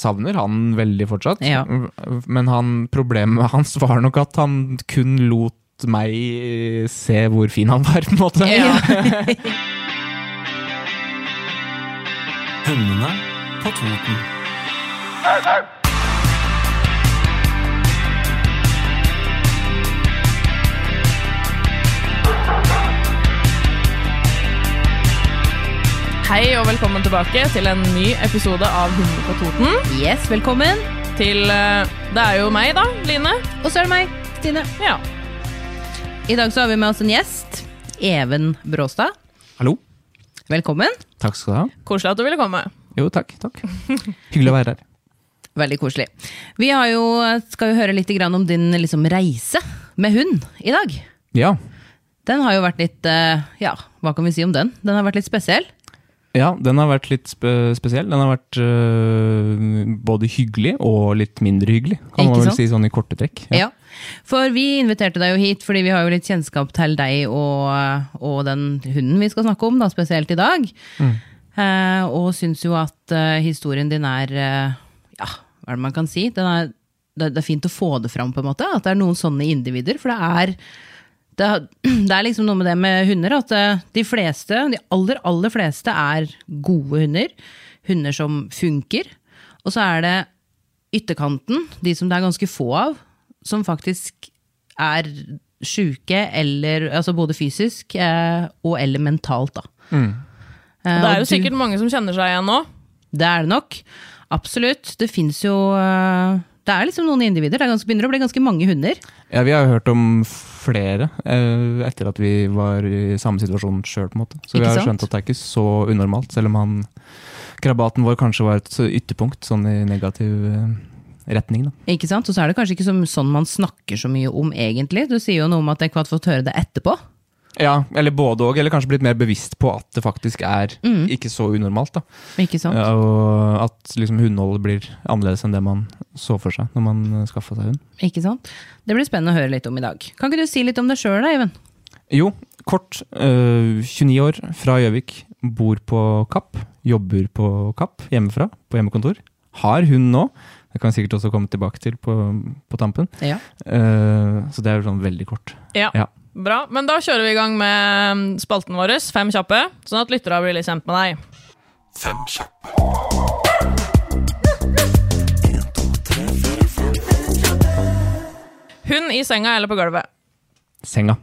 Savner han veldig fortsatt. Ja. Men han, problemet hans var nok at han kun lot meg se hvor fin han var, på en måte. Hundene på Toten. Hei og velkommen tilbake til en ny episode av Hundene på Toten. Yes, velkommen. Til eh, Det er jo meg, da, Line. Og så er det meg, Stine. Ja. I dag så har vi med oss en gjest. Even Bråstad. Hallo. Velkommen. Takk skal du ha. Koselig at du ville komme. Jo, takk. takk. Hyggelig å være her. Veldig koselig. Vi har jo, skal jo høre litt grann om din liksom, reise med hund i dag. Ja. Den har jo vært litt eh, Ja, hva kan vi si om den? Den har vært litt spesiell. Ja, den har vært litt spe spesiell. Den har vært øh, både hyggelig og litt mindre hyggelig, kan Ikke man vel sant? si sånn i korte trekk. Ja. For vi inviterte deg jo hit fordi vi har jo litt kjennskap til deg og, og den hunden vi skal snakke om, da, spesielt i dag. Eh, og syns jo at eh, historien din er eh, Ja, hva er det man kan si? Den er, det, det er fint å få det fram, på en måte. At det er noen sånne individer. For det er det, det er liksom noe med det med hunder at eh, de fleste, de aller, aller fleste er gode hunder. Hunder som funker. Og så er det ytterkanten, de som det er ganske få av, som faktisk er sjuke, eller altså både fysisk eh, og eller mentalt, da. Mm. Og det er jo du- sikkert mange som kjenner seg igjen nå. det er det nok. Absolutt. Det fins jo eh, Det er liksom noen individer. Det er ganske, begynner å bli ganske mange hunder. Ja, vi har jo hørt om flere eh, etter at vi var i samme situasjon sjøl, på en måte. Så Ikke vi har sant? skjønt at det er ikke så unormalt, selv om han krabaten vår kanskje var et ytterpunkt, sånn i negativ eh, retning, da. Ikke sant? Og så er det kanskje ikke som, sånn man snakker så mye om, egentlig. Du sier jo noe om at jeg ikke har fått høre det etterpå. Ja, eller både og, eller kanskje blitt mer bevisst på at det faktisk er Mm. ikke så unormalt, da. Ikke sant? Ja, og at liksom hundeholdet blir annerledes enn det man så for seg når man uh, skaffa seg hund. Ikke sant? Det blir spennende å høre litt om i dag. Kan ikke du si litt om deg sjøl, Even? Jo, kort. øh, 29 år, fra Gjøvik. Bor på Kapp. Jobber på Kapp hjemmefra, på hjemmekontor. Har hund nå. Det kan vi sikkert også komme tilbake til på, på tampen. Ja. Uh, så det er jo sånn veldig kort. Ja. Ja. Bra. Men da kjører vi i gang med mm, spalten vår, Fem kjappe, sånn at lytterne blir litt kjent med deg. Fem kjappe. Hund i senga eller på gulvet? Senga.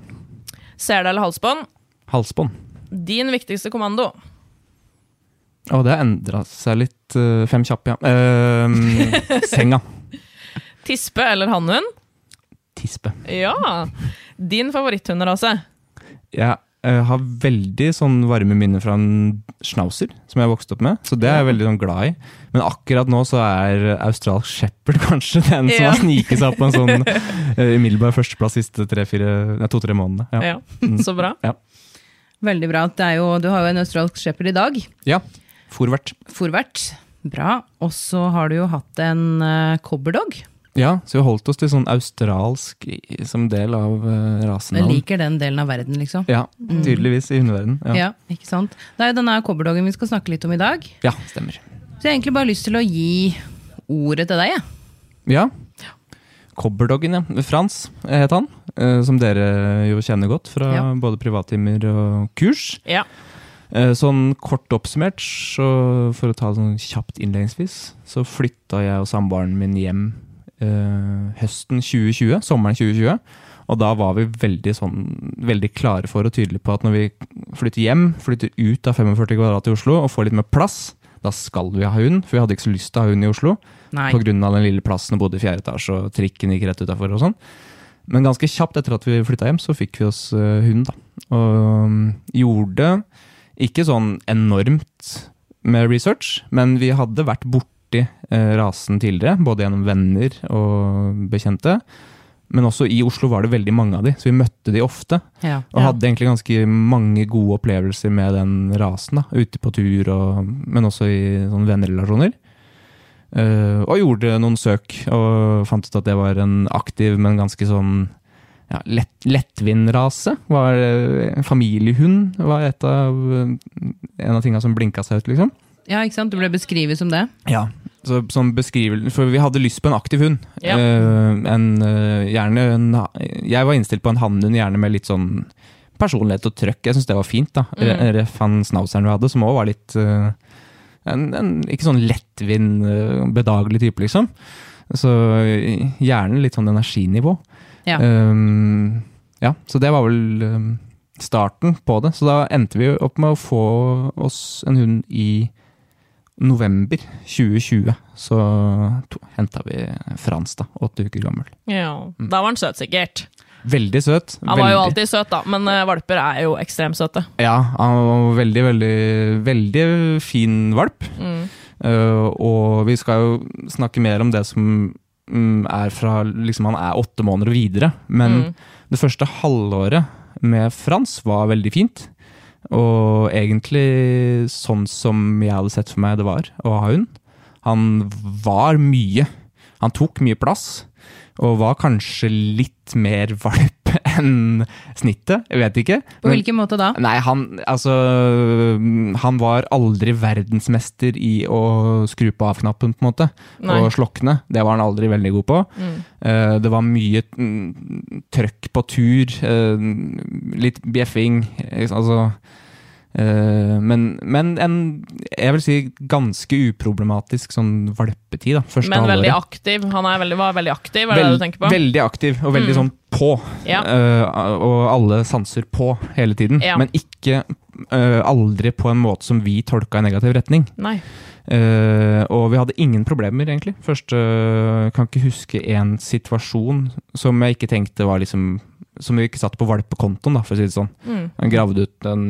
Sele eller halsbånd? Halsbånd. Din viktigste kommando? Å, det har endra seg litt. øh, fem kjappe, ja. Uh, senga. Tispe eller hannhund? Tispe. Ja. Din favoritthunderase? Jeg eh, har veldig sånn varme minner fra en schnauzer, som jeg vokste opp med. Så det er jeg veldig sånn glad i. Men akkurat nå så er australsk shepherd kanskje den som Ja. har sniket seg opp på en sånn eh, umiddelbar førsteplass de siste to-tre månedene. Ja. Ja. Så bra. Veldig bra. Det er jo, du har jo en australsk shepherd i dag. ja. Forvert. Forvert. Bra. Og så har du jo hatt en uh, cobberdog. Ja, så vi holdt oss til sånn australsk som del av uh, Jeg rasenavn. liker den delen av verden, liksom. Ja, tydeligvis i hundeverdenen. Ja. Ja, ikke sant? Det er jo denne cobberdoggen vi skal snakke litt om i dag. ja, stemmer. Så jeg har egentlig bare lyst til å gi ordet til deg, jeg. Ja. Cobberdoggen, ja. Frans het han. eh, Som dere jo kjenner godt fra Ja. både privattimer og kurs. Ja. Eh, Sånn kort oppsummert, så for å ta det sånn kjapt innledningsvis, så flytta jeg og samboeren min hjem høsten 2020, sommeren 2020. Og da var vi veldig, sånn, veldig klare for og tydelige på at når vi flytter hjem, flytter ut av 45 kvadrat i Oslo og får litt mer plass, da skal vi ha hund. For vi hadde ikke så lyst til å ha hund i Oslo. pga. Den lille plassen og bodde i fjerde etasje, og trikken gikk rett utafor og sånn. Men ganske kjapt etter at vi flytta hjem, så fikk vi oss eh, hund, da. Og um, gjorde ikke sånn enormt med research, men vi hadde vært borte borti eh, rasen tidligere, både gjennom venner og bekjente. Men også i Oslo var det veldig mange av de, så vi møtte de ofte. Ja. Og hadde egentlig ganske mange gode opplevelser med den rasen. da, Ute på tur, og, men også i sånne vennerelasjoner. Uh, og gjorde noen søk, og fant ut at det var en aktiv, men ganske sånn ja, lett, lettvint rase. Var, eh, familiehund var av, en av tinga som blinka seg ut, liksom. Ja, ikke sant? Du ble beskrevet som det. Ja, så, som for vi hadde lyst på en aktiv hund. Ja. Uh, en, uh, gjerne en, jeg var innstilt på en hannhund, gjerne med litt sånn personlighet og trøkk. Jeg syns det var fint. da. Mm. Ref han schnauzeren vi hadde, som òg var litt uh, en, en, Ikke sånn lettvint, bedagelig type, liksom. Så gjerne litt sånn energinivå. Ja. Um, ja, så det var vel um, starten på det. Så da endte vi opp med å få oss en hund i november 2020. Så henta vi Frans, da, åtte uker gammel. Ja, Da var han søt, sikkert. Veldig søt. Han var jo alltid søt, da, men eh, valper er jo ekstremt søte. Ja, han var veldig, veldig, veldig fin valp. Mm. Uh, og vi skal jo snakke mer om det som mm, er fra liksom Han er åtte måneder og videre. Men Mm. det første halvåret med Frans var veldig fint. Og egentlig sånn som jeg hadde sett for meg det var å ha hund. Han var mye. Han tok mye plass. Og var kanskje litt mer valp enn snittet. Jeg vet ikke. På Men- hvilken måte da? Nei, han, altså, han var aldri verdensmester i å skru på av-knappen, på en måte. Nei. Og slokne. Det var han aldri veldig god på. Mm. Uh, det var mye mm, trøkk på tur. Uh, litt bjeffing. eh, Altså men, men en, jeg vil si ganske uproblematisk sånn valpetid, da. Første Men veldig halvåret. aktiv. Han er veldig, var veldig aktiv, er Vel- det du tenker på? Veldig aktiv, og veldig Mm. sånn på. Ja. Uh, og alle sanser på hele tiden. Ja. Men ikke uh, aldri på en måte som vi tolka i negativ retning. Nei. Uh, og vi hadde ingen problemer, egentlig. Først uh, Kan ikke huske en situasjon som jeg ikke tenkte var liksom Som vi ikke satte på valpekontoen, da, for å si det sånn. Mm. Gravde ut en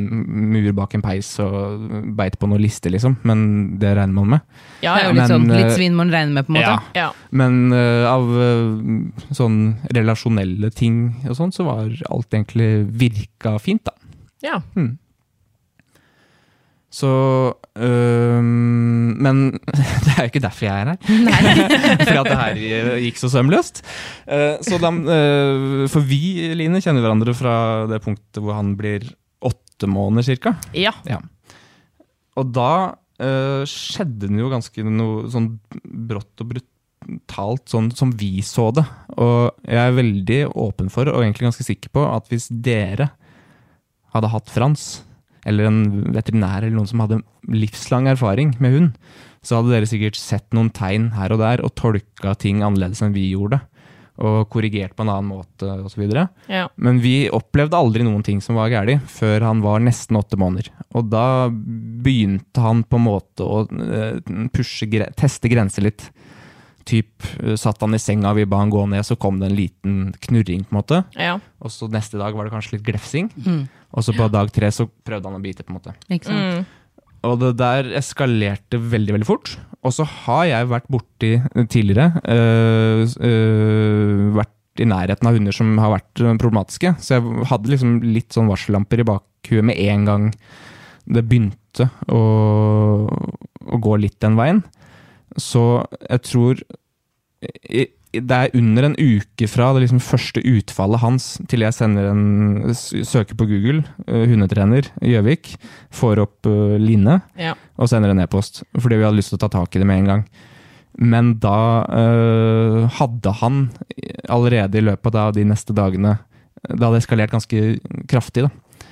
mur bak en peis og beit på noen lister, liksom. Men det regner man med. Det Ja, er ja. jo litt, Men, sånn, litt eh, svinn man regner med, på en måte. Ja. ja. Men uh, av uh, sånn relasjonelle ting og sånn, så var alt egentlig virka fint, da. ja. Så øh, Men det er jo ikke derfor jeg er her. Fordi at det her gikk så sømløst. Eh, så de, eh, for vi, Line, kjenner hverandre fra det punktet hvor han blir åtte måneder cirka. ja. Og da øh, skjedde det jo ganske noe sånn brått og brutalt, sånn som vi så det. Og jeg er veldig åpen for, og egentlig ganske sikker på, at hvis dere hadde hatt Frans, eller en veterinær eller noen som hadde livslang erfaring med hund, så hadde dere sikkert sett noen tegn her og der og tolka ting annerledes enn vi gjorde. Og korrigert på en annen måte osv. ja. Men vi opplevde aldri noen ting som var galt, før han var nesten åtte måneder. Og da begynte han på en måte å eh, pushe, teste grenser litt. Typ eh, satt han i senga, vi ba han gå ned, så kom det en liten knurring, på en måte. ja. Og så neste dag var det kanskje litt glefsing. Mm. Og så på dag tre så prøvde han å bite, på en måte. Ikke sant? Mm. Og det der eskalerte veldig, veldig fort. Og så har jeg vært borti tidligere øh, øh, Vært i nærheten av hunder som har vært øh, problematiske. Så jeg hadde liksom litt sånn varsellamper i bakhuet med en gang det begynte å, å gå litt den veien. Så jeg tror i- det er under en uke fra det liksom første utfallet hans til jeg sender en søker på Google, øh, hundetrener Gjøvik, får opp øh, Line ja. og sender en e-post, fordi vi hadde lyst til å ta tak i det med en gang. Men da øh, hadde han allerede i løpet av de neste dagene Det hadde eskalert ganske kraftig, da.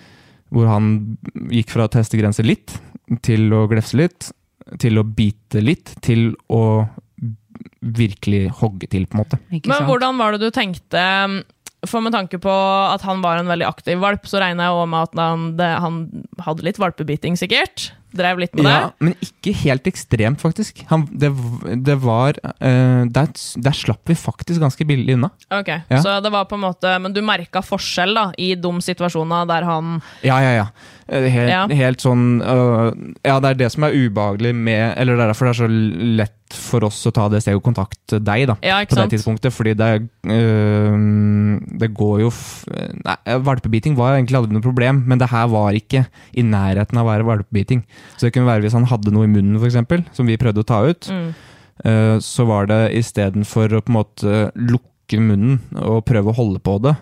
Hvor han gikk fra å teste grenser litt, til å glefse litt, til å bite litt, til å virkelig hogge til, på en måte. Ikke Men sant? hvordan var det du tenkte For med tanke på at han var en veldig aktiv valp, så regner jeg også med at han, det, han hadde litt valpebiting, sikkert? Drev litt med Ja, men ikke helt ekstremt, faktisk. Han, det, det var uh, der, der slapp vi faktisk ganske billig unna. Ok, Ja. Så det var på en måte Men du merka forskjell da i de situasjonene der han Ja, ja, ja. Eh, Helt, Ja. helt sånn uh, Ja, det er det som er ubehagelig med Eller det er derfor det er så lett for oss å ta det steget og kontakte deg da, Ja, ikke på det tidspunktet. Fordi det, øh, det går jo Nei, valpebiting var egentlig aldri noe problem, men det her var ikke i nærheten av å være valpebiting. Så det kunne være hvis han hadde noe i munnen, f.eks., som vi prøvde å ta ut. Mm. øh, så var det istedenfor å på en måte lukke munnen og prøve å holde på det,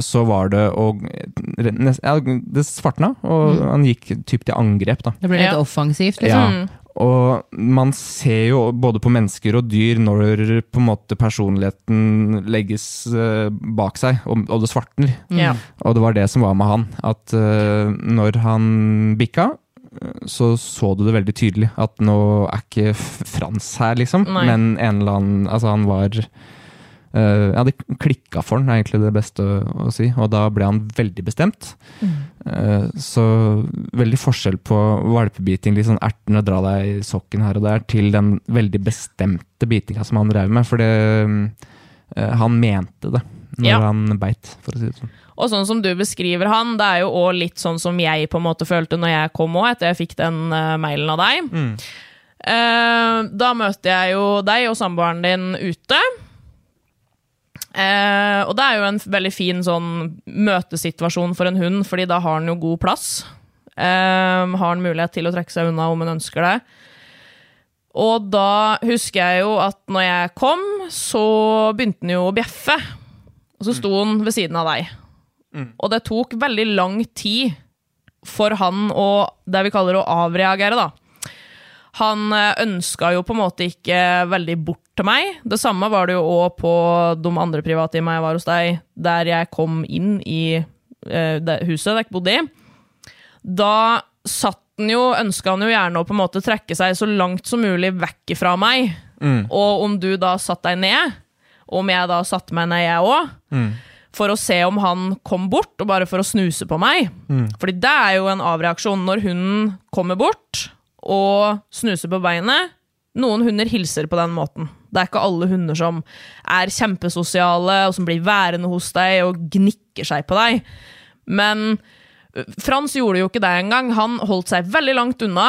så var det å ja, Det svartna, og han gikk typ til angrep, da. Det ble litt Ja. offensivt, liksom. Ja. Mm. Og man ser jo både på mennesker og dyr når på en måte personligheten legges eh, bak seg, og, det svartner. Mm. Og det var det som var med han. At eh, når han bikka, eh, så så du det veldig tydelig. At nå er ikke Frans her, liksom. Nei. Men en eller annen Altså, han var uh, Ja, det klikka for han, er egentlig det beste å, å si. Og da ble han veldig bestemt. Eh, så veldig forskjell på valpebiting, litt sånn ertende dra deg i sokken her og der, til den veldig bestemte bitinga som han drev med. For det, uh, han mente det når Ja. han beit, for å si det sånn. Og sånn som du beskriver han, det er jo òg litt sånn som jeg på en måte følte når jeg kom òg, etter jeg fikk den uh, mailen av deg. Eh, da møter jeg jo deg og samboeren din ute. Uh, og det er jo en veldig fin sånn møtesituasjon for en hund, fordi da har den jo god plass. Har den mulighet til å trekke seg unna om den ønsker det. Og da husker jeg jo at når jeg kom, så begynte den jo å bjeffe. Og så sto han ved siden av deg. Og det tok veldig lang tid for han å det vi kaller å avreagere, da. Han eh, ønska jo på en måte ikke veldig bort til meg. Det samme var det jo òg på de andre private i jeg var hos deg, der jeg kom inn i eh, huset dere bodde i. Da satt han jo, ønska han jo gjerne å på en måte trekke seg så langt som mulig vekk fra meg. Og om du da satt deg ned, om jeg da satte meg ned, jeg òg, for å se om han kom bort, og bare for å snuse på meg. Fordi det er jo en avreaksjon når hunden kommer bort og snuser på beinet. Noen hunder hilser på den måten. Det er ikke alle hunder som er kjempesosiale, og som blir værende hos deg og gnikker seg på deg. Men Frans gjorde jo ikke det engang. Han holdt seg veldig langt unna.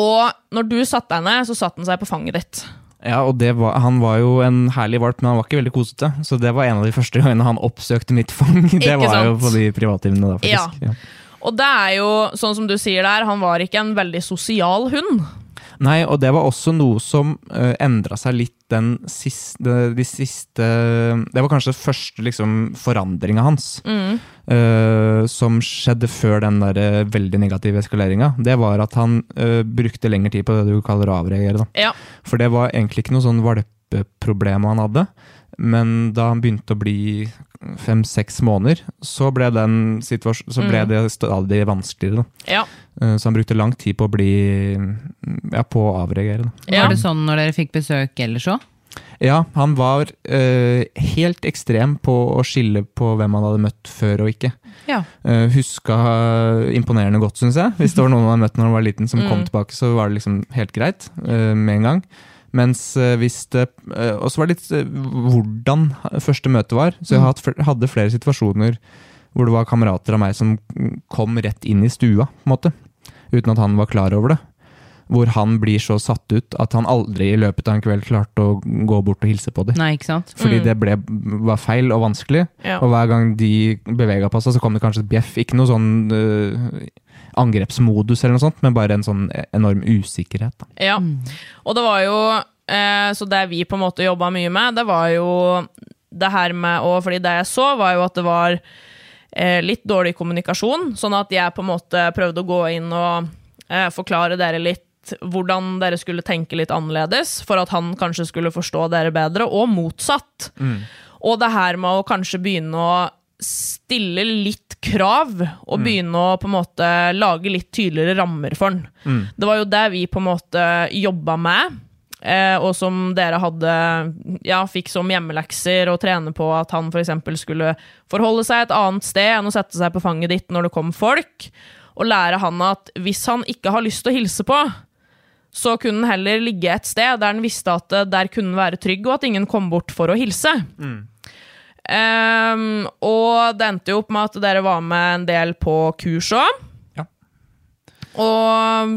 Og når du satte deg ned, så satte han seg på fanget ditt. Ja, og det var, han var jo en herlig valp, men han var ikke veldig kosete. Så det var en av de første gangene han oppsøkte mitt fang. Det Ikke var jo på de privattimene da, faktisk. Ja. Og det er jo, sånn som du sier der, han var ikke en veldig sosial hund. Nei, og det var også noe som uh, endra seg litt den siste, de siste Det var kanskje første liksom, forandringa hans. eh, som skjedde før den der eh, veldig negative eskaleringa. Det var at han uh, brukte lengre tid på det du kaller å avreagere. Ja. For det var egentlig ikke noe sånn valpeproblem han hadde. Men da han begynte å bli fem-seks måneder, så ble, den så ble det stadig vanskeligere. Da. Ja. Eh, Så han brukte lang tid på å bli ja, på å avreagere. Da. Ja. Var det sånn når dere fikk besøk ellers òg? Ja, han var uh, helt ekstrem på å skille på hvem han hadde møtt før og ikke. Ja. Uh, huska imponerende godt, syns jeg. Hvis det var noen han hadde møtt når han var liten som kom tilbake, så var det liksom helt greit uh, med en gang. Mens eh, hvis det eh, Og så var det litt eh, hvordan første møte var. Så jeg fl- hadde flere situasjoner hvor det var kamerater av meg som kom rett inn i stua, på en måte. Uten at han var klar over det. Hvor han blir så satt ut at han aldri i løpet av en kveld klarte å gå bort og hilse på dem. Nei, ikke sant? Fordi det ble, var feil og vanskelig. Ja. Og hver gang de bevega på seg, så kom det kanskje et bjeff. Ikke noe sånn øh, angrepsmodus eller noe sånt, men bare en sånn enorm usikkerhet. Da. Ja. Og det var jo eh, Så det vi på en måte jobba mye med, det var jo det her med Og fordi det jeg så, var jo at det var eh, litt dårlig kommunikasjon. Sånn at jeg på en måte prøvde å gå inn og eh, forklare dere litt hvordan dere skulle tenke litt annerledes, for at han kanskje skulle forstå dere bedre, og motsatt. Og det her med å kanskje begynne å stille litt krav, og begynne å på en måte lage litt tydeligere rammer for den. Det var jo det vi på en måte jobba med, eh, og som dere hadde ja, fikk som hjemmelekser å trene på at han f.eks. skulle forholde seg et annet sted enn å sette seg på fanget ditt når det kom folk, og lære han at hvis han ikke har lyst til å hilse på, så kunne han heller ligge et sted der han visste at eh, der kunne han være trygg, og at ingen kom bort for å hilse. Ehm, og det endte jo opp med at dere var med en del på kurs òg. Ja. Og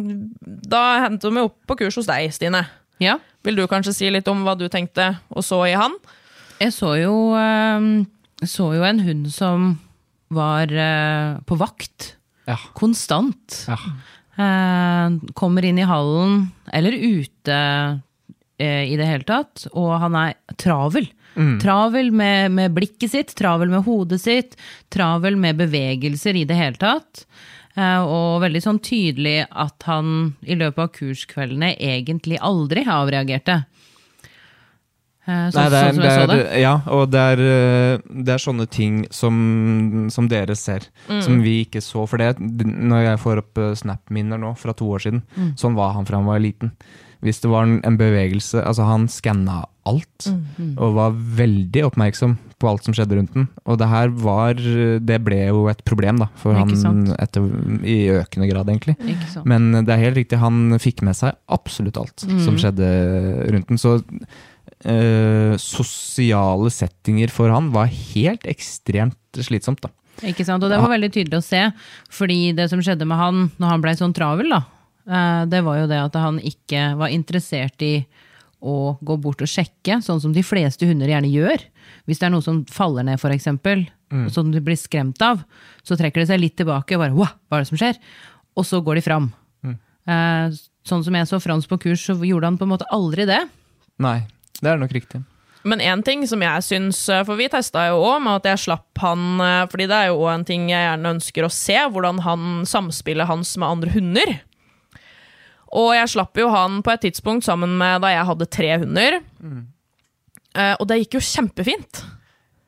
da endte vi opp på kurs hos deg, Stine. Ja. Vil du kanskje si litt om hva du tenkte og så i han? Jeg så jo, eh, så jo en hund som var eh, på vakt. Ja. Konstant. Ja. Eh, kommer inn i hallen, eller ute eh, i det hele tatt, og han er travel. Travel med, med blikket sitt, travel med hodet sitt, travel med bevegelser i det hele tatt. Eh, og veldig sånn tydelig at han i løpet av kurskveldene egentlig aldri avreagerte. Eh, så, Nei, det er, sånn som jeg så er, det. ja, og det er, eh, det er sånne ting som, som dere ser, som vi ikke så. For det, når jeg får opp Snap-minner nå fra to år siden, sånn var han fra han var liten. Hvis det var en, en bevegelse Altså, han skanna alt, og var veldig oppmerksom på alt som skjedde rundt den. Og det her var Det ble jo et problem, da, for han etter, i økende grad, egentlig. Men det er helt riktig, han fikk med seg absolutt alt som skjedde rundt den. Så øh, sosiale settinger for han var helt ekstremt slitsomt, da. Ikke sant? Og det var veldig tydelig å se, fordi det som skjedde med han når han blei sånn travel, da, eh, det var jo det at han ikke var interessert i å gå bort og sjekke, sånn som de fleste hunder gjerne gjør. Hvis det er noe som faller ned, f.eks., eksempel, som de blir skremt av, så trekker de seg litt tilbake og bare Wow, hva er det som skjer? Og så går de fram. Eh, sånn som jeg så Frans på kurs, så gjorde han på en måte aldri det. Nei, det er nok riktig. Men én ting som jeg syns For vi testa jo òg med at jeg slapp han eh, Fordi det er jo òg en ting jeg gjerne ønsker å se, hvordan han samspillet hans med andre hunder. Og jeg slapp jo han på et tidspunkt sammen med da jeg hadde tre hunder. Eh, og det gikk jo kjempefint.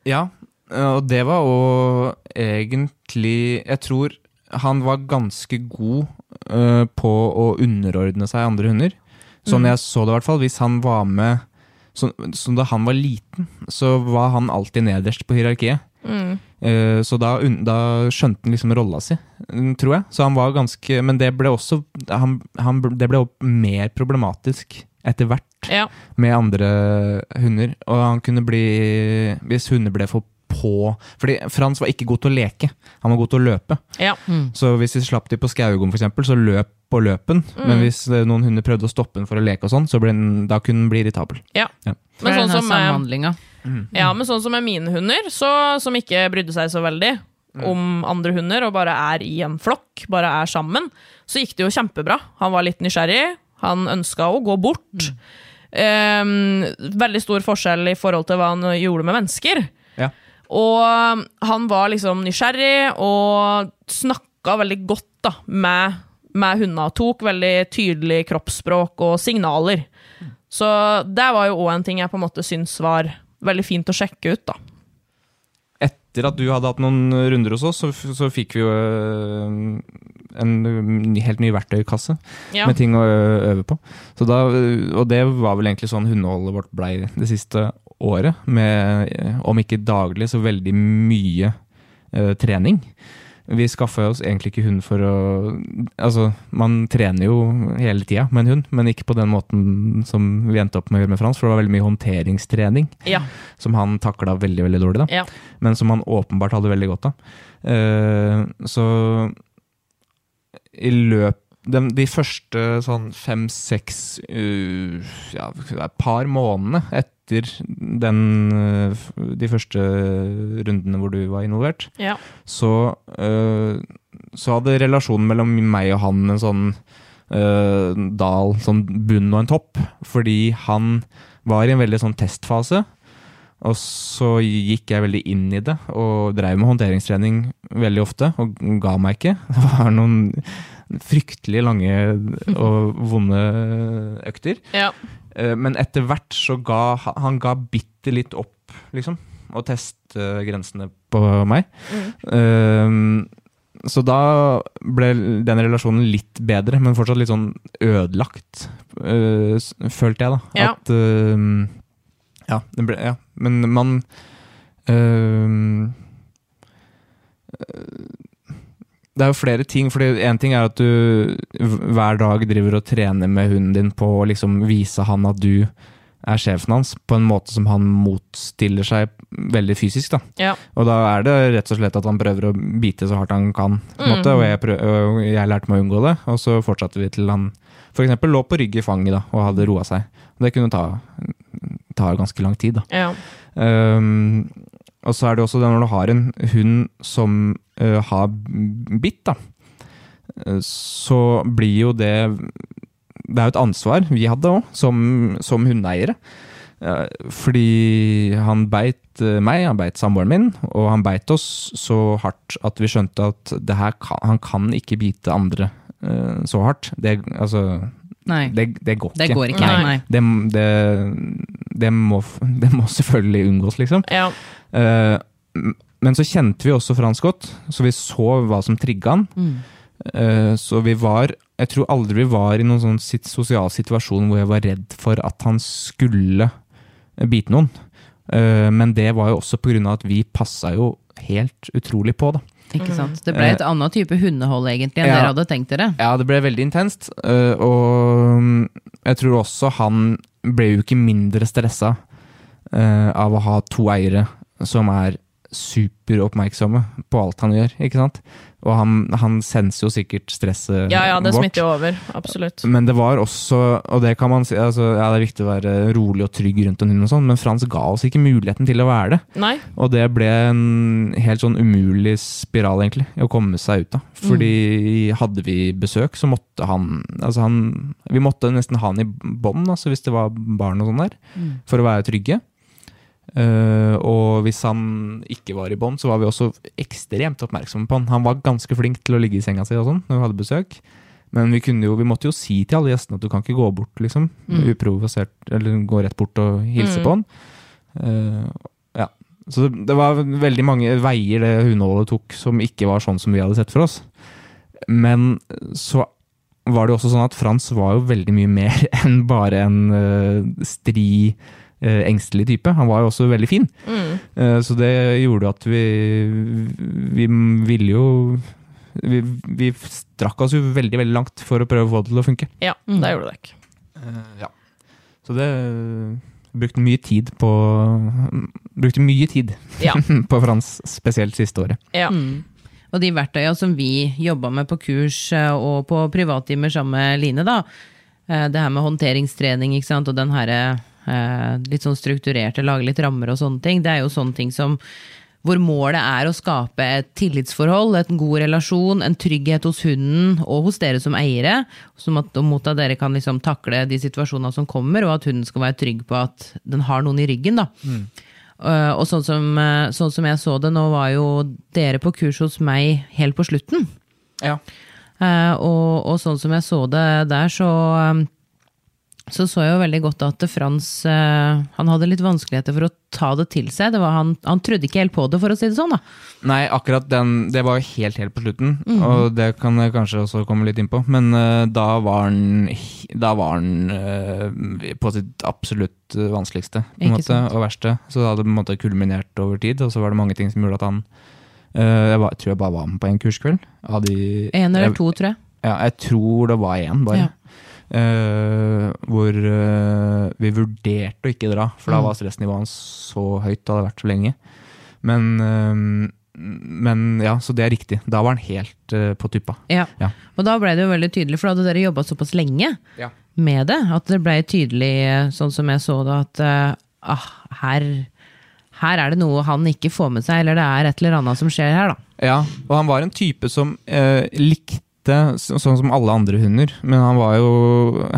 Ja, og det var jo egentlig Jeg tror han var ganske god uh, på å underordne seg andre hunder. Sånn jeg så det, i hvert fall. Hvis han var med så, så Da han var liten, så var han alltid nederst på hierarkiet. Eh, så da, da skjønte han liksom rolla si, mm, tror jeg. Så han var ganske Men det ble også han, han, Det ble mer problematisk etter hvert Ja. med andre hunder. Og han kunne bli Hvis hunder ble for på Fordi Frans var ikke god til å leke, han var god til å løpe. ja. Så hvis vi slapp de på Skaugom, for eksempel, så løp på løpen. Men hvis eh, noen hunder prøvde å stoppe den for å leke og sånn, så ble den, da kunne den bli irritabel. ja. Ja. Men sånn som som eh, samhandlinga. Ja, men sånn som med mine hunder, så, som ikke brydde seg så veldig om andre hunder, og bare er i en flokk, bare er sammen, så gikk det jo kjempebra. Han var litt nysgjerrig, han ønska å gå bort. Ehm, veldig stor forskjell i forhold til hva han gjorde med mennesker. Ja. Og han var liksom nysgjerrig og snakka veldig godt da, med, med hundene. Tok veldig tydelig kroppsspråk og signaler. Så det var jo òg en ting jeg på en måte syns var veldig fint å sjekke ut. da. Etter at du hadde hatt noen runder hos oss, så, så fikk vi jo øh, en helt ny verktøykasse Ja. med ting å øve på. Så da, og det var vel egentlig sånn hundeholdet vårt blei det siste året. Med, eh, om ikke daglig, så veldig mye uh, trening. Vi skaffa oss egentlig ikke hund for å Altså, man trener jo hele tida med en hund, men ikke på den måten som vi endte opp med å gjøre med Frans, for det var veldig mye håndteringstrening Ja. som han takla veldig, veldig dårlig, da ja. men som han åpenbart hadde veldig godt av. Uh, så i løp de, de første sånn fem-seks uh, ja, et par månedene etter den, uh, de første rundene hvor du var involvert, ja. så, uh, så hadde relasjonen mellom meg og han en sånn uh, dal, sånn bunn og en topp, fordi han var i en veldig sånn testfase. Og så gikk jeg veldig inn i det, og drev med håndteringstrening veldig ofte, og ga meg ikke. Det var noen fryktelig lange og vonde økter. ja. Eh, Men etter hvert så ga han ga bitte litt opp, liksom, Og teste grensene på meg. Mm. Så da ble den relasjonen litt bedre, men fortsatt litt sånn ødelagt, eh, følte jeg, da. Ja. At Ja, det ble, ja. men man eh, det er jo flere ting, for én ting er at du hver dag driver og trener med hunden din på å liksom vise han at du er sjefen hans, på en måte som han motstiller seg veldig fysisk. da. ja. Og da er det rett og slett at han prøver å bite så hardt han kan, på en måte, og jeg, prøv, jeg lærte meg å unngå det. Og så fortsatte vi til han eksempel lå på rygg i fanget da, og hadde roa seg. Det kunne ta, ta ganske lang tid. da. Ja. Um, og så er det også det når du har en hund som har bitt, da. uh, Så blir jo det Det er jo et ansvar vi hadde òg, som, som hundeeiere. Uh, fordi han beit uh, meg, han beit samboeren min, og han beit oss så hardt at vi skjønte at det her kan, han kan ikke bite andre uh, så hardt. Det, altså, Nei. det, det går ikke. Det går ikke. Nei. Nei. Det, det, det, må, det må selvfølgelig unngås, liksom. Ja. Eh, m- men så kjente vi også Frans godt, så vi så hva som trigga han. Eh, så vi var Jeg tror aldri vi var i noen sånn sit sosial situasjon hvor jeg var redd for at han skulle bite noen. Uh, men det var jo også pga. at vi passa jo helt utrolig på, da. Ikke sant? Det ble et annet type hundehold egentlig enn Ja. dere hadde tenkt dere. Ja, det ble veldig intenst. Og mm, jeg tror også han ble jo ikke mindre stressa av å ha to eiere som er superoppmerksomme på alt han gjør, ikke sant? Og han, han senser jo sikkert stresset ja, ja, det vårt. smitter jo over. Absolutt. Men det var også, og det kan man si, altså, ja, det er viktig å være rolig og trygg rundt en hund og sånn, men Frans ga oss ikke muligheten til å være det. Nei. Og det ble en helt sånn umulig spiral, egentlig, å komme seg ut av. Fordi hadde vi besøk, så måtte han Altså, han Vi måtte nesten ha han i bånd, altså, hvis det var barn og sånn der, for å være trygge. Eh, og hvis han ikke var i bånd, så var vi også ekstremt oppmerksomme på han. Han var ganske flink til å ligge i senga si og sånn, når vi hadde besøk. Men vi, kunne jo, vi måtte jo si til alle gjestene at du kan ikke gå bort, liksom. Uprovosert, eller gå rett bort og hilse på han. Uh, ja. Så det, var veldig mange veier det hundeholdet tok som ikke var sånn som vi hadde sett for oss. Men så var det jo også sånn at Frans var jo veldig mye mer enn bare en uh, stri, engstelig type. Han var jo også veldig fin. Eh, så det gjorde at vi, vi ville jo vi, vi strakk oss jo veldig veldig langt for å prøve å få det til å funke. Ja, det gjorde det ikke. ja. Så det Brukte mye tid på Brukte mye tid Ja. på Frans, spesielt siste året. Ja. Og de verktøya som vi jobba med på kurs eh, og på privattimer sammen med Line, da. eh, Det her med håndteringstrening ikke sant? og den her eh, litt sånn strukturerte, lage litt rammer og sånne ting. Det er jo sånne ting som hvor målet er å skape et tillitsforhold, en god relasjon, en trygghet hos hunden og hos dere som eiere, som at, mot at dere kan liksom takle de situasjonene som kommer, og at hunden skal være trygg på at den har noen i ryggen. da. Uh, og sånn som, uh, sånn som jeg så det, nå var jo dere på kurs hos meg helt på slutten. Ja. Uh, og, og sånn som jeg så det der, så um, så så jeg jo veldig godt at Frans uh, han hadde litt vanskeligheter for å ta det til seg. Det var, han, han trodde ikke helt på det, for å si det sånn. da. Nei, akkurat den Det var jo helt helt på slutten, Mhm. og det kan jeg kanskje også komme litt inn på. Men uh, da var han Da var han uh, på sitt absolutt eh, vanskeligste måte, sant. og verste. Så det hadde på en måte kulminert over tid, og så var det mange ting som gjorde at han uh, Jeg var, tror jeg bare var med på én kurskveld. Av de, En eller jeg, to, tror jeg. Ja, jeg tror det var én, bare. Ja. Eh, hvor uh, vi vurderte å ikke dra, for da Mm. var stressnivået hans så høyt Det hadde vært så lenge. Men, uh, men ja, så det er riktig. Da var han helt på tuppa. Ja. Ja. Og da ble det jo veldig tydelig, for da hadde dere jobba såpass lenge Ja. med det, at det ble tydelig, sånn som jeg så det, at ah, her, her er det noe han ikke får med seg, eller det er et eller annet som skjer her, da. Ja, og han var en type som likte så- sånn som alle andre hunder, men han var jo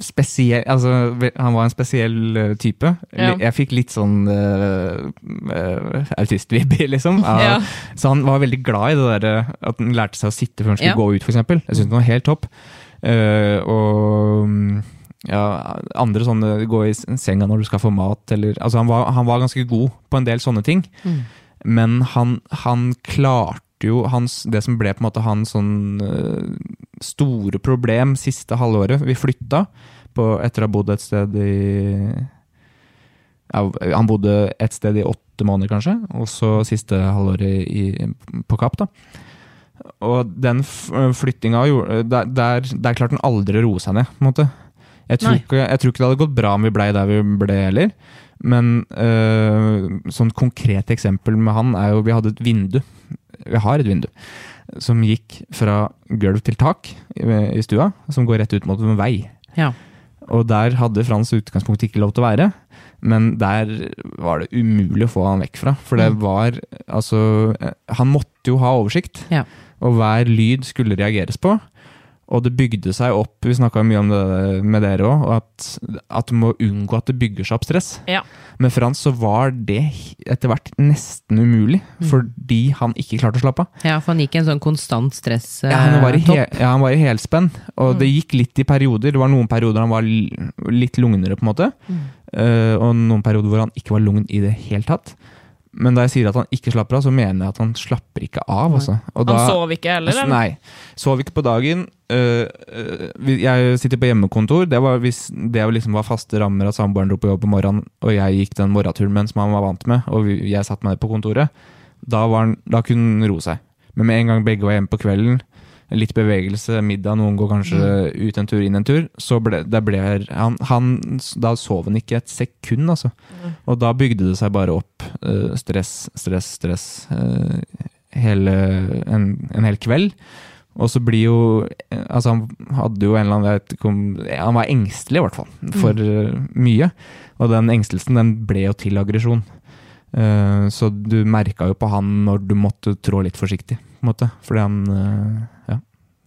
spesiell Altså, han var en spesiell eh, type. Ja. Jeg fikk litt sånn uh, autistvibber, liksom. Uh, Ja. Så han var veldig glad i det der at han lærte seg å sitte før han skulle Ja. gå ut, f.eks. Jeg syntes det var helt topp. Uh, og mm, ja, andre sånne gå i senga når du skal få mat, eller Altså, han var, han var ganske god på en del sånne ting. Men han, han klarte jo hans, det som ble på en måte hans sånn øh, store problem siste halvåret. Vi flytta på, etter å ha bodd et sted i ja, Han bodde et sted i åtte måneder, kanskje, og så siste halvåret i, på Kapp. da. Og den flyttinga gjorde- der, der, der klarte han aldri å roe seg ned. på en måte. Jeg tror, ikke, jeg tror ikke det hadde gått bra om vi blei der vi ble heller. Men øh, sånn konkret eksempel med han er jo Vi hadde et vindu. Vi har et vindu. som gikk fra gulv til tak i, stua, som går rett ut mot en vei. Ja. Og der hadde Frans utgangspunkt utgangspunktet ikke lov til å være. Men der var det umulig å få han vekk fra. For det Mm. var Altså, eh, han måtte jo ha oversikt. Ja. Og hver lyd skulle reageres på. Og det bygde seg opp, vi snakka mye om det med dere òg, at, at du må unngå at det bygger seg opp stress. Ja. Med Frans så var det etter hvert nesten umulig, Mm. fordi han ikke klarte å slappe av. ja, for han gikk i en sånn konstant stress Ja, han var i, eh, he ja, han var i helspenn, og det gikk litt i perioder. Det var noen perioder han var litt lugnere, på en måte, eh, og noen perioder hvor han ikke var lugn i det hele tatt. Men da jeg sier at han ikke slapper av, så mener jeg at han slapper ikke av. Altså. Han da- sov ikke heller, eller? Nei. Sov ikke på dagen. Øh, øh, jeg sitter på hjemmekontor. Det var hvis det liksom var faste rammer at samboeren dro på jobb om morgenen, og jeg gikk den morgenturen som han var vant med, og jeg satte meg ned på kontoret, da, var han, da kunne han roe seg. Men med en gang begge var hjemme på kvelden, litt bevegelse, middag, noen går kanskje ut en tur, inn en tur, så ble, det ble han, han Da sov han ikke et sekund, altså. Og da bygde det seg bare opp. uh, stress, stress, stress. uh, hele, en, en hel kveld. Og så blir jo Altså, han hadde jo en eller annen vet Han var engstelig, i hvert fall, for mm. mye. Og den engstelsen, den ble jo til aggresjon. Eh, så du merka jo på han når du måtte trå litt forsiktig, på en måte. Fordi han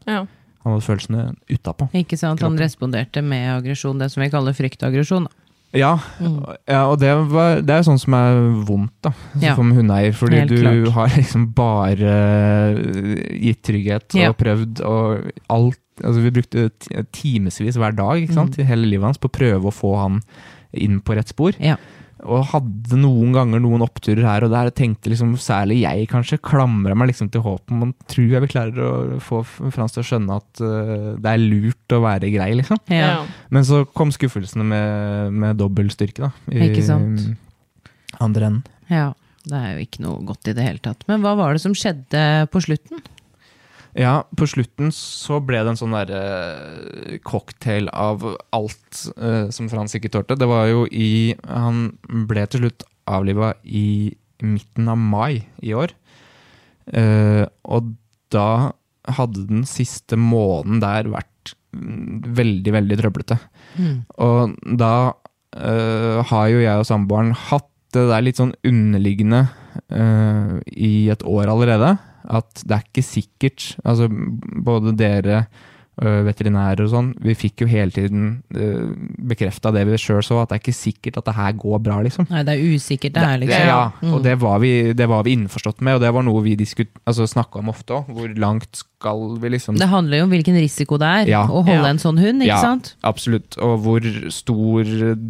Ja. Han hadde følelsene utapå. Ikke sant, Han responderte med aggresjon, det som vi kaller fryktaggresjon. Ja, ja, og det, var, det er sånn som er vondt da, Ja. som hundeeier. Fordi Helt du klart. har liksom bare gitt trygghet og Ja. prøvd og alt altså Vi brukte ti- timevis hver dag ikke sant, i hele livet hans på å prøve å få han inn på rett spor. Ja. Og hadde noen ganger noen oppturer her og der. og Tenkte liksom, særlig jeg kanskje, klamra meg liksom til håpet om at tror jeg vi klarer å få Frans til å skjønne at uh, det er lurt å være grei, liksom. Ja. Men så kom skuffelsene med, med dobbel styrke, da. I Ikke sant. andre enden. ja. Det er jo ikke noe godt i det hele tatt. Men hva var det som skjedde på slutten? Ja, på slutten så ble det en sånn derre cocktail av alt uh, som Frans ikke tålte. Det var jo i Han ble til slutt avliva i midten av mai i år. Uh, og da hadde den siste måneden der vært mm, veldig, veldig trøblete. Og da uh, har jo jeg og samboeren hatt det der litt sånn underliggende eh, i et år allerede. At det er ikke sikkert Altså, både dere, eh, veterinærer og sånn, vi fikk jo hele tiden uh, bekrefta det vi sjøl så, at det er ikke sikkert at det her går bra, liksom. Nei, det er usikkert det her, Det- liksom. Ja, Mm. og det var, vi, det var vi innforstått med, og det var noe vi altså, snakka om ofte òg. Hvor langt skal vi liksom Det handler jo om hvilken risiko det er Ja. å holde Ja. en sånn hund, ikke Ja, sant? Absolutt. Og hvor stor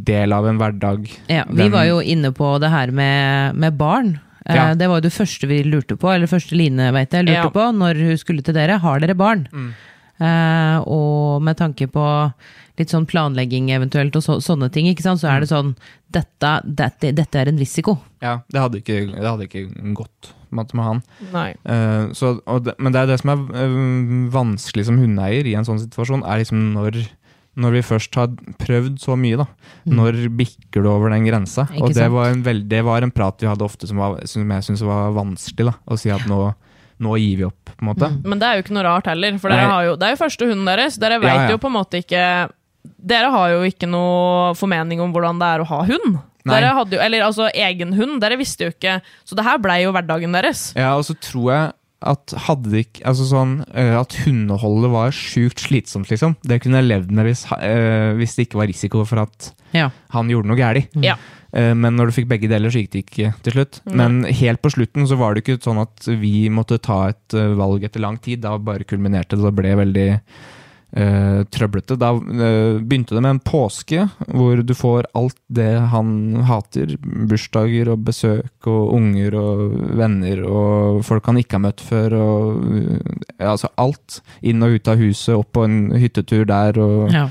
del av en hverdag Ja, vi den- var jo inne på det her med, med barn. Eh, Ja. Det var jo det første vi lurte på, eller første Line vet jeg, lurte Ja. på når hun skulle til dere. Har dere barn? Mm. Uh, og med tanke på litt sånn planlegging eventuelt og så, sånne ting, ikke sant? så er Mm. det sånn dette, dette, dette er en risiko. Ja, det hadde ikke, det hadde ikke gått med, med han. Nei. Eh, så, og det, men det er det som er vanskelig som hundeeier i en sånn situasjon, er liksom når, når vi først har prøvd så mye, da. Når bikker du over den grensa? Mm. Ikke og det var, en veld, det var en prat vi hadde ofte som, var, som jeg syntes var vanskelig, da. Å si at nå, nå gir vi opp, på en måte. Men det er jo ikke noe rart heller, for dere har jo, det er jo første hunden deres. Dere vet Ja, ja. jo på en måte ikke Dere har jo ikke noe formening om hvordan det er å ha hund. Nei. Dere hadde jo, eller altså egen hund, dere visste jo ikke Så det her blei jo hverdagen deres. Ja, og så tror jeg at ikke Altså sånn eh, At hundeholdet var sjukt slitsomt, liksom. Det kunne jeg levd med hvis, eh, hvis det ikke var risiko for at Ja. han gjorde noe galt. Ja. Eh, Men når du fikk begge deler, så gikk det ikke til slutt. Men helt på slutten så var det ikke sånn at vi måtte ta et valg etter lang tid. Da bare kulminerte det Det ble veldig eh, trøblete. Da uh, begynte det med en påske hvor du får alt det han hater. Bursdager og besøk og unger og venner og folk han ikke har møtt før. Og, uh, altså alt. Inn og ut av huset, opp på en hyttetur der. og Ja.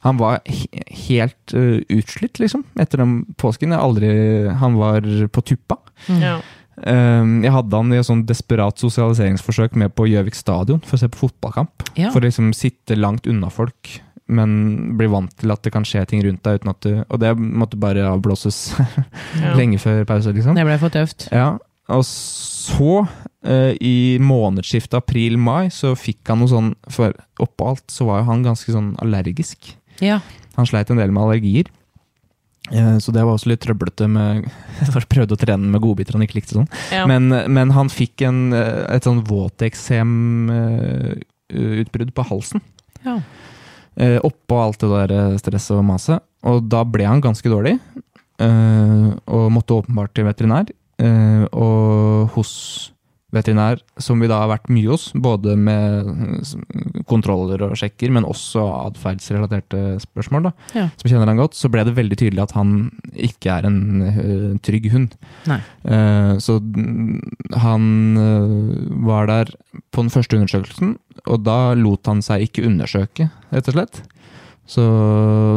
han var he helt uh, utslitt, liksom, etter den påsken. Jeg aldri, han var på tuppa. Ja. Um, jeg hadde han i et sånn desperat sosialiseringsforsøk med på Gjøvik stadion for å se på fotballkamp. Ja. For å liksom sitte langt unna folk, men bli vant til at det kan skje ting rundt deg. uten at du, Og det måtte bare avblåses Ja. lenge før pause, liksom. Det ble for tøft. Ja, og så uh, i månedsskiftet april-mai, så fikk han noe sånn For oppå alt så var jo han ganske sånn allergisk. Ja. Han sleit en del med allergier. Eh, Så det var også litt trøblete med prøvde å trene med godbiter han ikke likte sånn. Ja. Men, men han fikk en, eh, et sånn våteksemutbrudd på halsen. Ja. Eh, oppå alt det der eh, stresset og maset. Og da ble han ganske dårlig, eh, og måtte åpenbart til veterinær. Eh, og hos veterinær, som vi da har vært mye hos, både med kontroller og sjekker, men også atferdsrelaterte spørsmål, da, Ja. som kjenner han godt, så ble det veldig tydelig at han ikke er en uh, trygg hund. Eh, så han uh, var der på den første undersøkelsen, og da lot han seg ikke undersøke, rett og slett. Så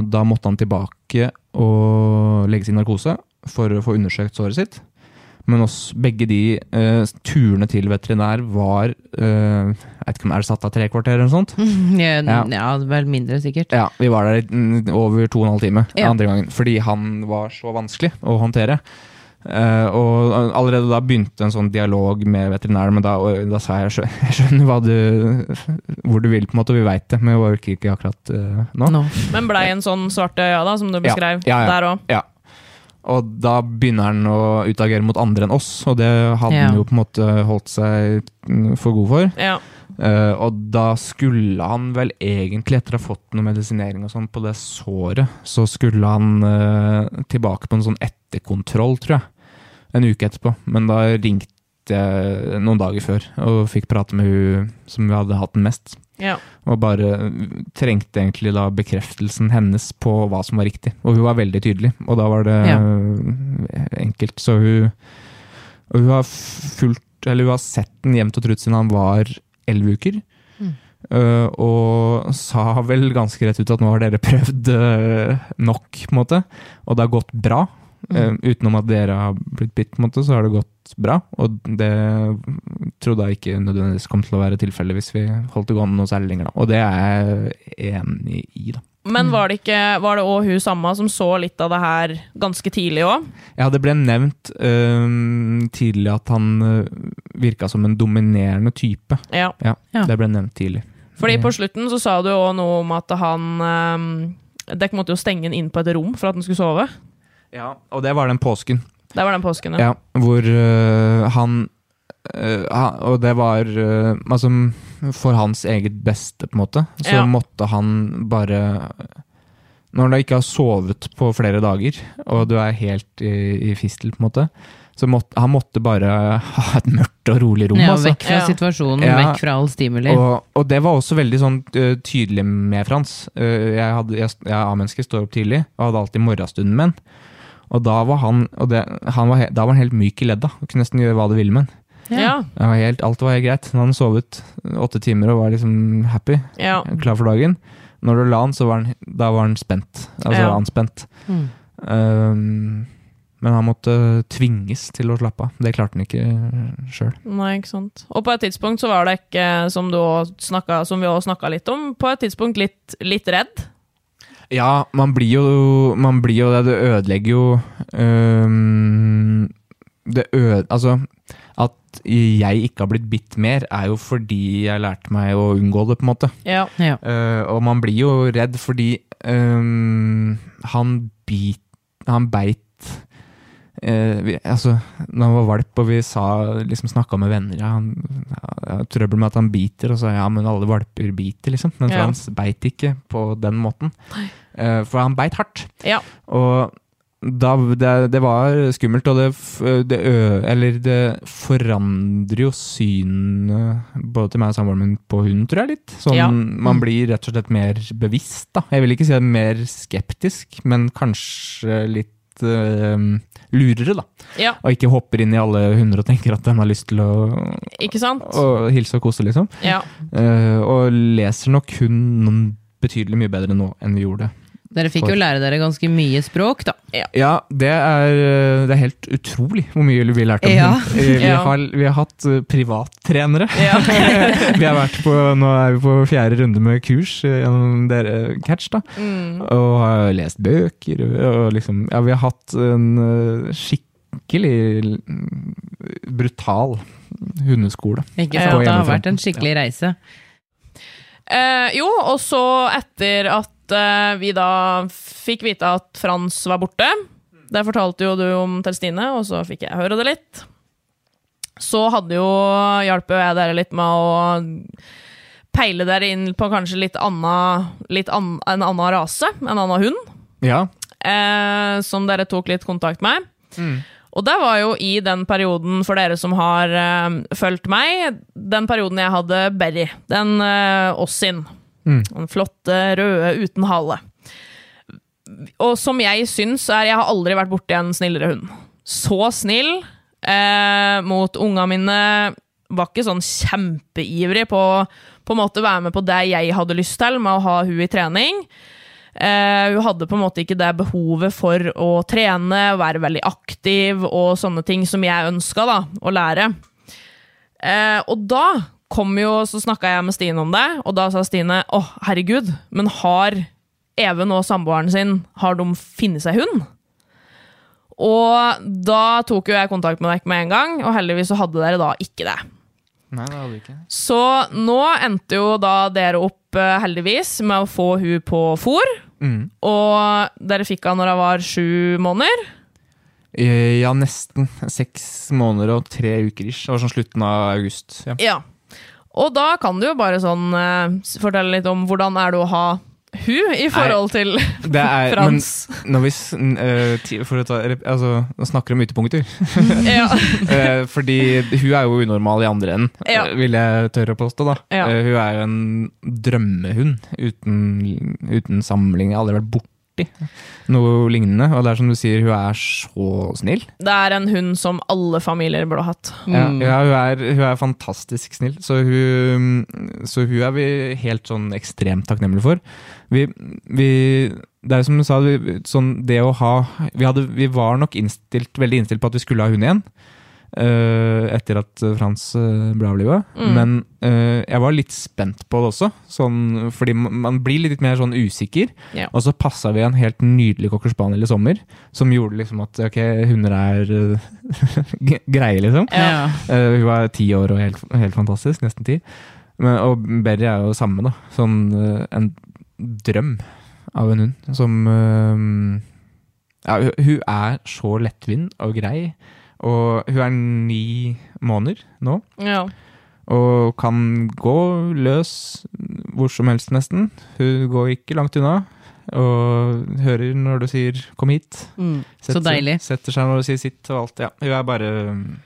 da måtte han tilbake og legges i narkose for å få undersøkt såret sitt. Men oss, begge de uh, turene til veterinær var uh, Jeg vet ikke om er det satt av tre kvarter eller noe sånt? Ja, Ja. ja, vel mindre sikkert. Ja, vi var der mm, over to og en halv time Ja. andre gangen, fordi han var så vanskelig å håndtere. Uh, og allerede da begynte en sånn dialog med veterinæren, men da, og da sa jeg "Skjø- jeg skjønner hva du, hvor du vil, på en måte, og vi veit det, men vi orker ikke akkurat uh, nå. No. Men blei en sånn svarte øya, da, som du beskrev Ja, ja, ja. der òg. Ja. Og da begynner han å utagere mot andre enn oss, og det hadde Ja. han jo på en måte holdt seg for god for. Ja. Uh, og da skulle han vel egentlig, etter å ha fått noe medisinering og sånn på det såret, så skulle han uh, tilbake på en sånn etterkontroll, tror jeg. En uke etterpå. Men da ringte jeg noen dager før og fikk prate med hun som vi hadde hatt den mest. Ja. Og bare trengte egentlig da bekreftelsen hennes på hva som var riktig. Og hun var veldig tydelig, og da var det Ja. enkelt. Så hun, hun har fulgt, eller hun har sett den jevnt og trutt siden han var elleve uker. Øh, og sa vel ganske rett ut at nå har dere prøvd øh, nok, på en måte. Og det har gått bra. Uh, utenom at dere har blitt bitt, på en måte, så har det gått bra. Og det trodde jeg ikke nødvendigvis kom til å være tilfellet hvis vi holdt det gående noe særlig lenger. Da. Og det er jeg enig i, da. Men var det ikke Var det òg hun samme som så litt av det her ganske tidlig òg? Ja, det ble nevnt øhm, tidlig at han øh, virka som en dominerende type. Ja. Ja, det ble nevnt tidlig. Fordi på slutten så sa du òg noe om at han um, Dere måtte jo stenge han inn på et rom for at han skulle sove. Ja, og det var den påsken. Det var den påsken, ja. Ja, hvor øh, han ha- Og det var uh, Altså, for hans eget beste, på en måte, så Ja. måtte han bare Når du ikke har sovet på flere dager, og du er helt i, i fistel, på en måte, så måtte han måtte bare ha et mørkt og rolig rom. Ja, altså. vekk fra Ja. situasjonen, Ja. vekk fra all stimuli. Og, og det var også veldig sånn øh, tydelig med Frans. Jeg, hadde, jeg, jeg A-menneske, står opp tidlig, og hadde alltid morgenstunden med han. Og da var han, og det, han var, da var han helt myk i ledda, og kunne nesten gjøre hva du ville med han. Ja. Det var helt, alt var helt greit. Han hadde sovet åtte timer og var liksom happy, ja. klar for dagen. Når du la han, så var han, da var han spent. Altså Ja. anspent. Mm. Um, men han måtte tvinges til å slappe av. Det klarte han ikke sjøl. Nei, ikke sant. Og på et tidspunkt så var det ikke, som, snakket, som vi òg snakka litt om, på et tidspunkt litt, litt redd. Ja, man blir jo Man blir jo det. Det ødelegger jo um, Det øde... Altså, at jeg ikke har blitt bitt mer, er jo fordi jeg lærte meg å unngå det, på en måte. Ja. Ja. Uh, og man blir jo redd fordi um, han bit Han beit uh, vi, altså, når han var valp og vi sa, liksom snakka med venner ja, han ja, Trøbbel med at han biter, og så ja, men alle valper biter, liksom. Men Ja. Frans beit ikke på den måten. Uh, for han beit hardt. Ja. Og da, det, det var skummelt, og det, det, eller det forandrer jo synet både til meg og samboeren min på hunden, tror jeg, litt. Sånn, Ja. Man blir rett og slett mer bevisst, da. Jeg vil ikke si mer skeptisk, men kanskje litt ø, lurere, da. ja. Og ikke hopper inn i alle hunder og tenker at de har lyst til å, å hilse og kose, liksom. Ja. Uh, og leser nok hunden betydelig mye bedre nå enn vi gjorde. Dere fikk jo lære dere ganske mye språk, da. Ja, det er, eh, det er helt utrolig hvor mye vi lærte om Ja. hund. Eh, Vi, Ja. har, vi har hatt eh, privattrenere. Ja. vi har vært på, nå er vi på fjerde runde med kurs gjennom dere Catch, da. Mm. Og har lest bøker. Og liksom, ja, vi har hatt en skikkelig mm, brutal hundeskole. Ikke Ja, sant? Det har vært en skikkelig reise. Eh, jo, og så etter at eh, vi da fikk vite at Frans var borte Det fortalte jo du om til Stine, og så fikk jeg høre det litt. Så hadde jo hjalp jeg dere litt med å peile dere inn på kanskje litt, anna, litt an, en annen rase, en annen hund, Ja. eh, som dere tok litt kontakt med. Og det var jo i den perioden, for dere som har uh, fulgt meg, den perioden jeg hadde Berry, den uh, Ossin. Den flotte, røde, uten hale. Og som jeg syns er Jeg har aldri vært borti en snillere hund. Så snill eh, mot unga mine. Var ikke sånn kjempeivrig på på en måte være med på det jeg hadde lyst til med å ha hun i trening. Eh, hun hadde på en måte ikke det behovet for å trene, være veldig aktiv og sånne ting som jeg ønska å lære. Eh, og da kom jo, så snakka jeg med Stine om det, og da sa Stine å herregud, men har Even og samboeren sin har de funnet seg hund? Og da tok jo jeg kontakt med dere med en gang, og heldigvis så hadde dere da ikke det. Nei, det hadde ikke. Så nå endte jo da dere opp, eh, heldigvis, med å få hun på fôr. Mm. Og dere fikk henne når hun var sju måneder. Eh, Ja, nesten. Seks måneder og tre uker ish. Det var sånn slutten av august. Ja. Ja. Og da kan du jo bare sånn eh, fortelle litt om hvordan er det å ha hun i forhold til er, Frans. Når vi ti- for å ta, altså, snakker om ytterpunkter. ja. uh, fordi hun er jo unormal i andre enden, Ja. vil jeg tørre å påstå. da. Ja. uh, hun er jo en drømmehund uten, uten sammenligning. Har aldri vært borti noe lignende. Og det er som du sier, hun er så snill. Det er en hund som alle familier burde hatt. Ja, Mm. ja hun, er, hun er fantastisk snill, så hun, så hun er vi helt sånn ekstremt takknemlige for. Vi, vi, det er som du sa, vi, sånn det å ha vi, hadde, vi var nok innstilt, veldig innstilt på at vi skulle ha hund igjen. Eh, etter at Frans uh, ble avliva. Mm. Men eh, jeg var litt spent på det også, sånn, fordi man, man blir litt mer sånn usikker. Ja. Og så passa vi en helt nydelig cocker spaniel i sommer, som gjorde liksom at ok, hunder er eh, greie, liksom. Ja. Eh, hun var ti år og helt, helt fantastisk, nesten ti. Men, og Berry er jo samme, da. Sånn eh, en drøm av en hund som eh, ja, hun, hun er så lettvint og grei. Og hun er ni måneder nå, Ja. og kan gå løs hvor som helst, nesten. Hun går ikke langt unna. Og hører når du sier 'kom hit'. Mm. Så deilig. Setter seg når du sier sitt og alt. Ja, hun er bare mm,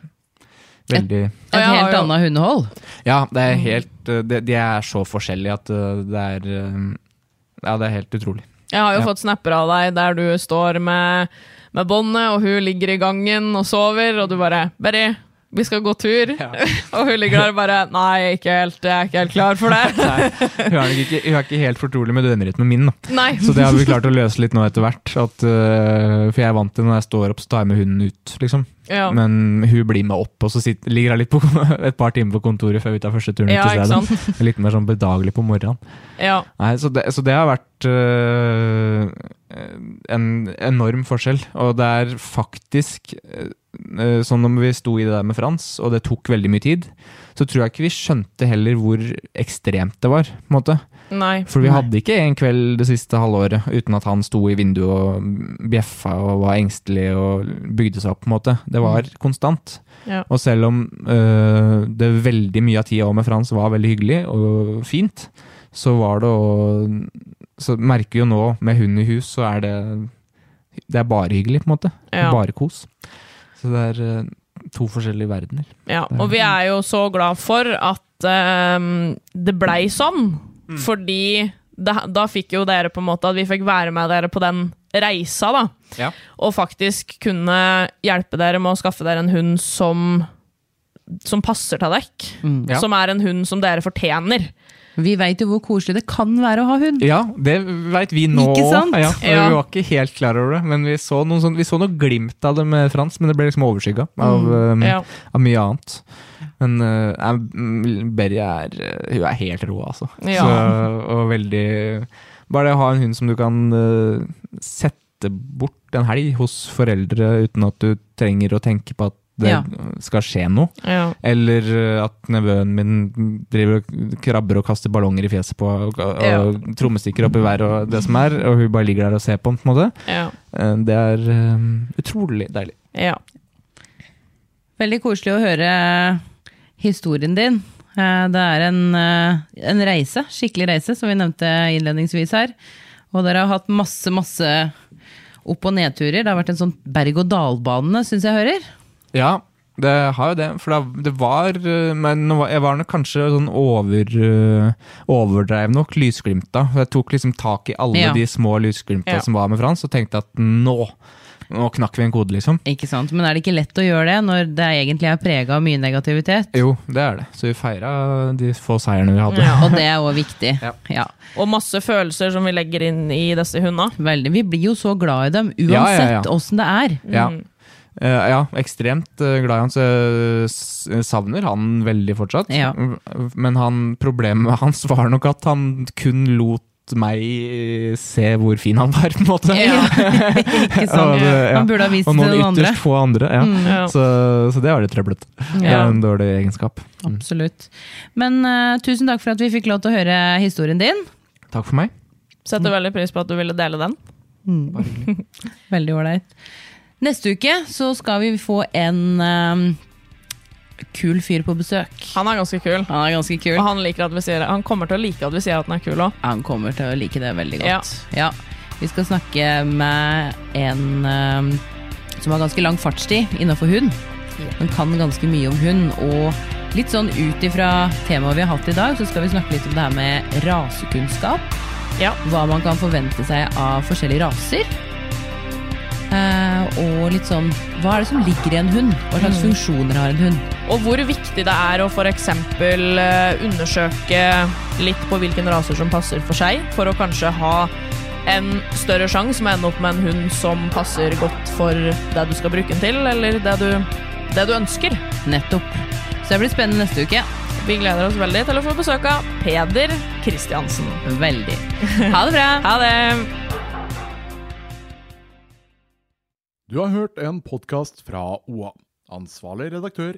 veldig Et et helt ja, helt annet hundehold. Ja, det er helt uh, De, de er så forskjellige at uh, det er um, Ja, det er helt utrolig. Jeg har jo Ja. fått snapper av deg der du står med, med båndet, og hun ligger i gangen og sover, og du bare 'Berry, vi skal gå tur'. og hun ligger der og bare 'Nei, ikke helt, jeg er ikke helt klar for det'. Nei, hun, er ikke, hun er ikke helt fortrolig med døgnrytmen min, da. Så det har vi klart å løse litt nå etter hvert. At, uh, for jeg er vant til når jeg står opp, så tar jeg med hunden ut, liksom. Ja. Men hun blir med opp, og så sitter, ligger hun litt på, et par timer på kontoret før vi tar første turen Ja, til stedet. Litt mer sånn bedagelig på morgenen. Ja. Nei, så det, så det har vært øh, en enorm forskjell. Og det er faktisk øh, Sånn om vi sto i det der med Frans, og det tok veldig mye tid, så tror jeg ikke vi skjønte heller hvor ekstremt det var. på en måte. Nei. For vi hadde ikke en kveld det siste halvåret uten at han sto i vinduet og bjeffa og var engstelig og bygde seg opp. på en måte. Det var konstant. Ja. Og selv om øh, det veldig mye av tida med Frans var veldig hyggelig og fint, så var det å Så merker vi jo nå, med hund i hus, så er det Det er bare hyggelig, på en måte. Ja. Bare kos. Så det er øh, to forskjellige verdener. Ja, og vi er jo så glad for at ehm, det blei sånn. Fordi da, da fikk jo dere på en måte at vi fikk være med dere på den reisa, da. Ja. Og faktisk kunne hjelpe dere med å skaffe dere en hund som som passer til dere. Ja. Som er en hund som dere fortjener. Vi veit jo hvor koselig det kan være å ha hund. Ja, det veit vi nå. òg. Ja, Ja. Vi var ikke helt klar over det, men vi så, noen sånn, vi så noe glimt av det med Frans, men det ble liksom overskygga av, mm, Ja. av mye annet. Men uh, Berry er, uh, hun er helt rå, altså. Ja. Så, og veldig Bare det å ha en hund som du kan uh, sette bort en helg hos foreldre uten at du trenger å tenke på at det Ja. skal skje noe. Ja. Eller eh, at nevøen min driver og krabber og kaster ballonger i fjeset på og, og Ja. trommestikker opp i været og det som er, og hun bare ligger der og ser på på en måte. Ja. Eh, Det er um, utrolig deilig. ja. Veldig koselig å høre historien din. Eh, Det er en, eh, en reise, skikkelig reise, som vi nevnte innledningsvis her. Og dere har hatt masse, masse opp- og nedturer. Det har vært en sånn berg-og-dal-bane, syns jeg hører. Ja, det har jo det. For det, det var eh, Men jeg var nok kanskje sånn over overdreiv nok lysglimta. Jeg tok liksom tak i alle Ja. de små lysglimta Ja. som var med Frans, og tenkte at nå Nå knakk vi en kode, liksom. Ikke sant? Men er det ikke lett å gjøre det når det egentlig er prega av mye negativitet? Jo, det er det. Så vi feira de få seierne vi hadde. Ja. Og det er òg viktig. Ja. Ja, Og masse følelser som vi legger inn i disse hundene. veldig. Vi blir jo så glad i dem Ja, ja, ja. uansett åssen det er. Ja. Eh, ja, ekstremt eh, glad i han, så jeg savner han veldig fortsatt. Ja. Men han, problemet hans var nok at han kun lot meg se hvor fin han var, på en måte. Ja. Ikke sant? Og det- ja. Han burde ha vist Og det noen til noen andre. ytterst få andre. Ja. Ja. Så, så det var litt trøblete. Det er en dårlig egenskap. Mm. Absolutt. Men uh, tusen takk for at vi fikk lov til å høre historien din. Takk for meg. Setter veldig pris på at du ville dele den. Veldig ålreit. Neste uke så skal vi få en eh, kul fyr på besøk. Han er ganske kul. Han er ganske kul. Og han, liker at vi sier, han kommer til å like at vi sier at han er kul òg. Han kommer til å like det veldig godt. Ja. Vi skal snakke med en um, som har ganske lang fartstid innenfor hund. Han kan ganske mye om hund. Og litt sånn ut ifra temaet vi har hatt i dag, så skal vi snakke litt om det her med rasekunnskap. Ja. Hva man kan forvente seg av forskjellige raser. Eh, og litt sånn Hva er det som ligger i en hund? Hva slags funksjoner har en hund? Og hvor viktig det er å f.eks. Uh, undersøke litt på hvilken raser som passer for seg, for å kanskje ha en større sjanse med å ende opp med en hund som passer godt for det du skal bruke den til, eller det du, det du ønsker. Nettopp. Så det blir spennende neste uke. Vi gleder oss veldig til å få besøk av Peder Kristiansen. Veldig. Ha det bra! Ha det! Du har hørt en podkast fra OA. Ansvarlig redaktør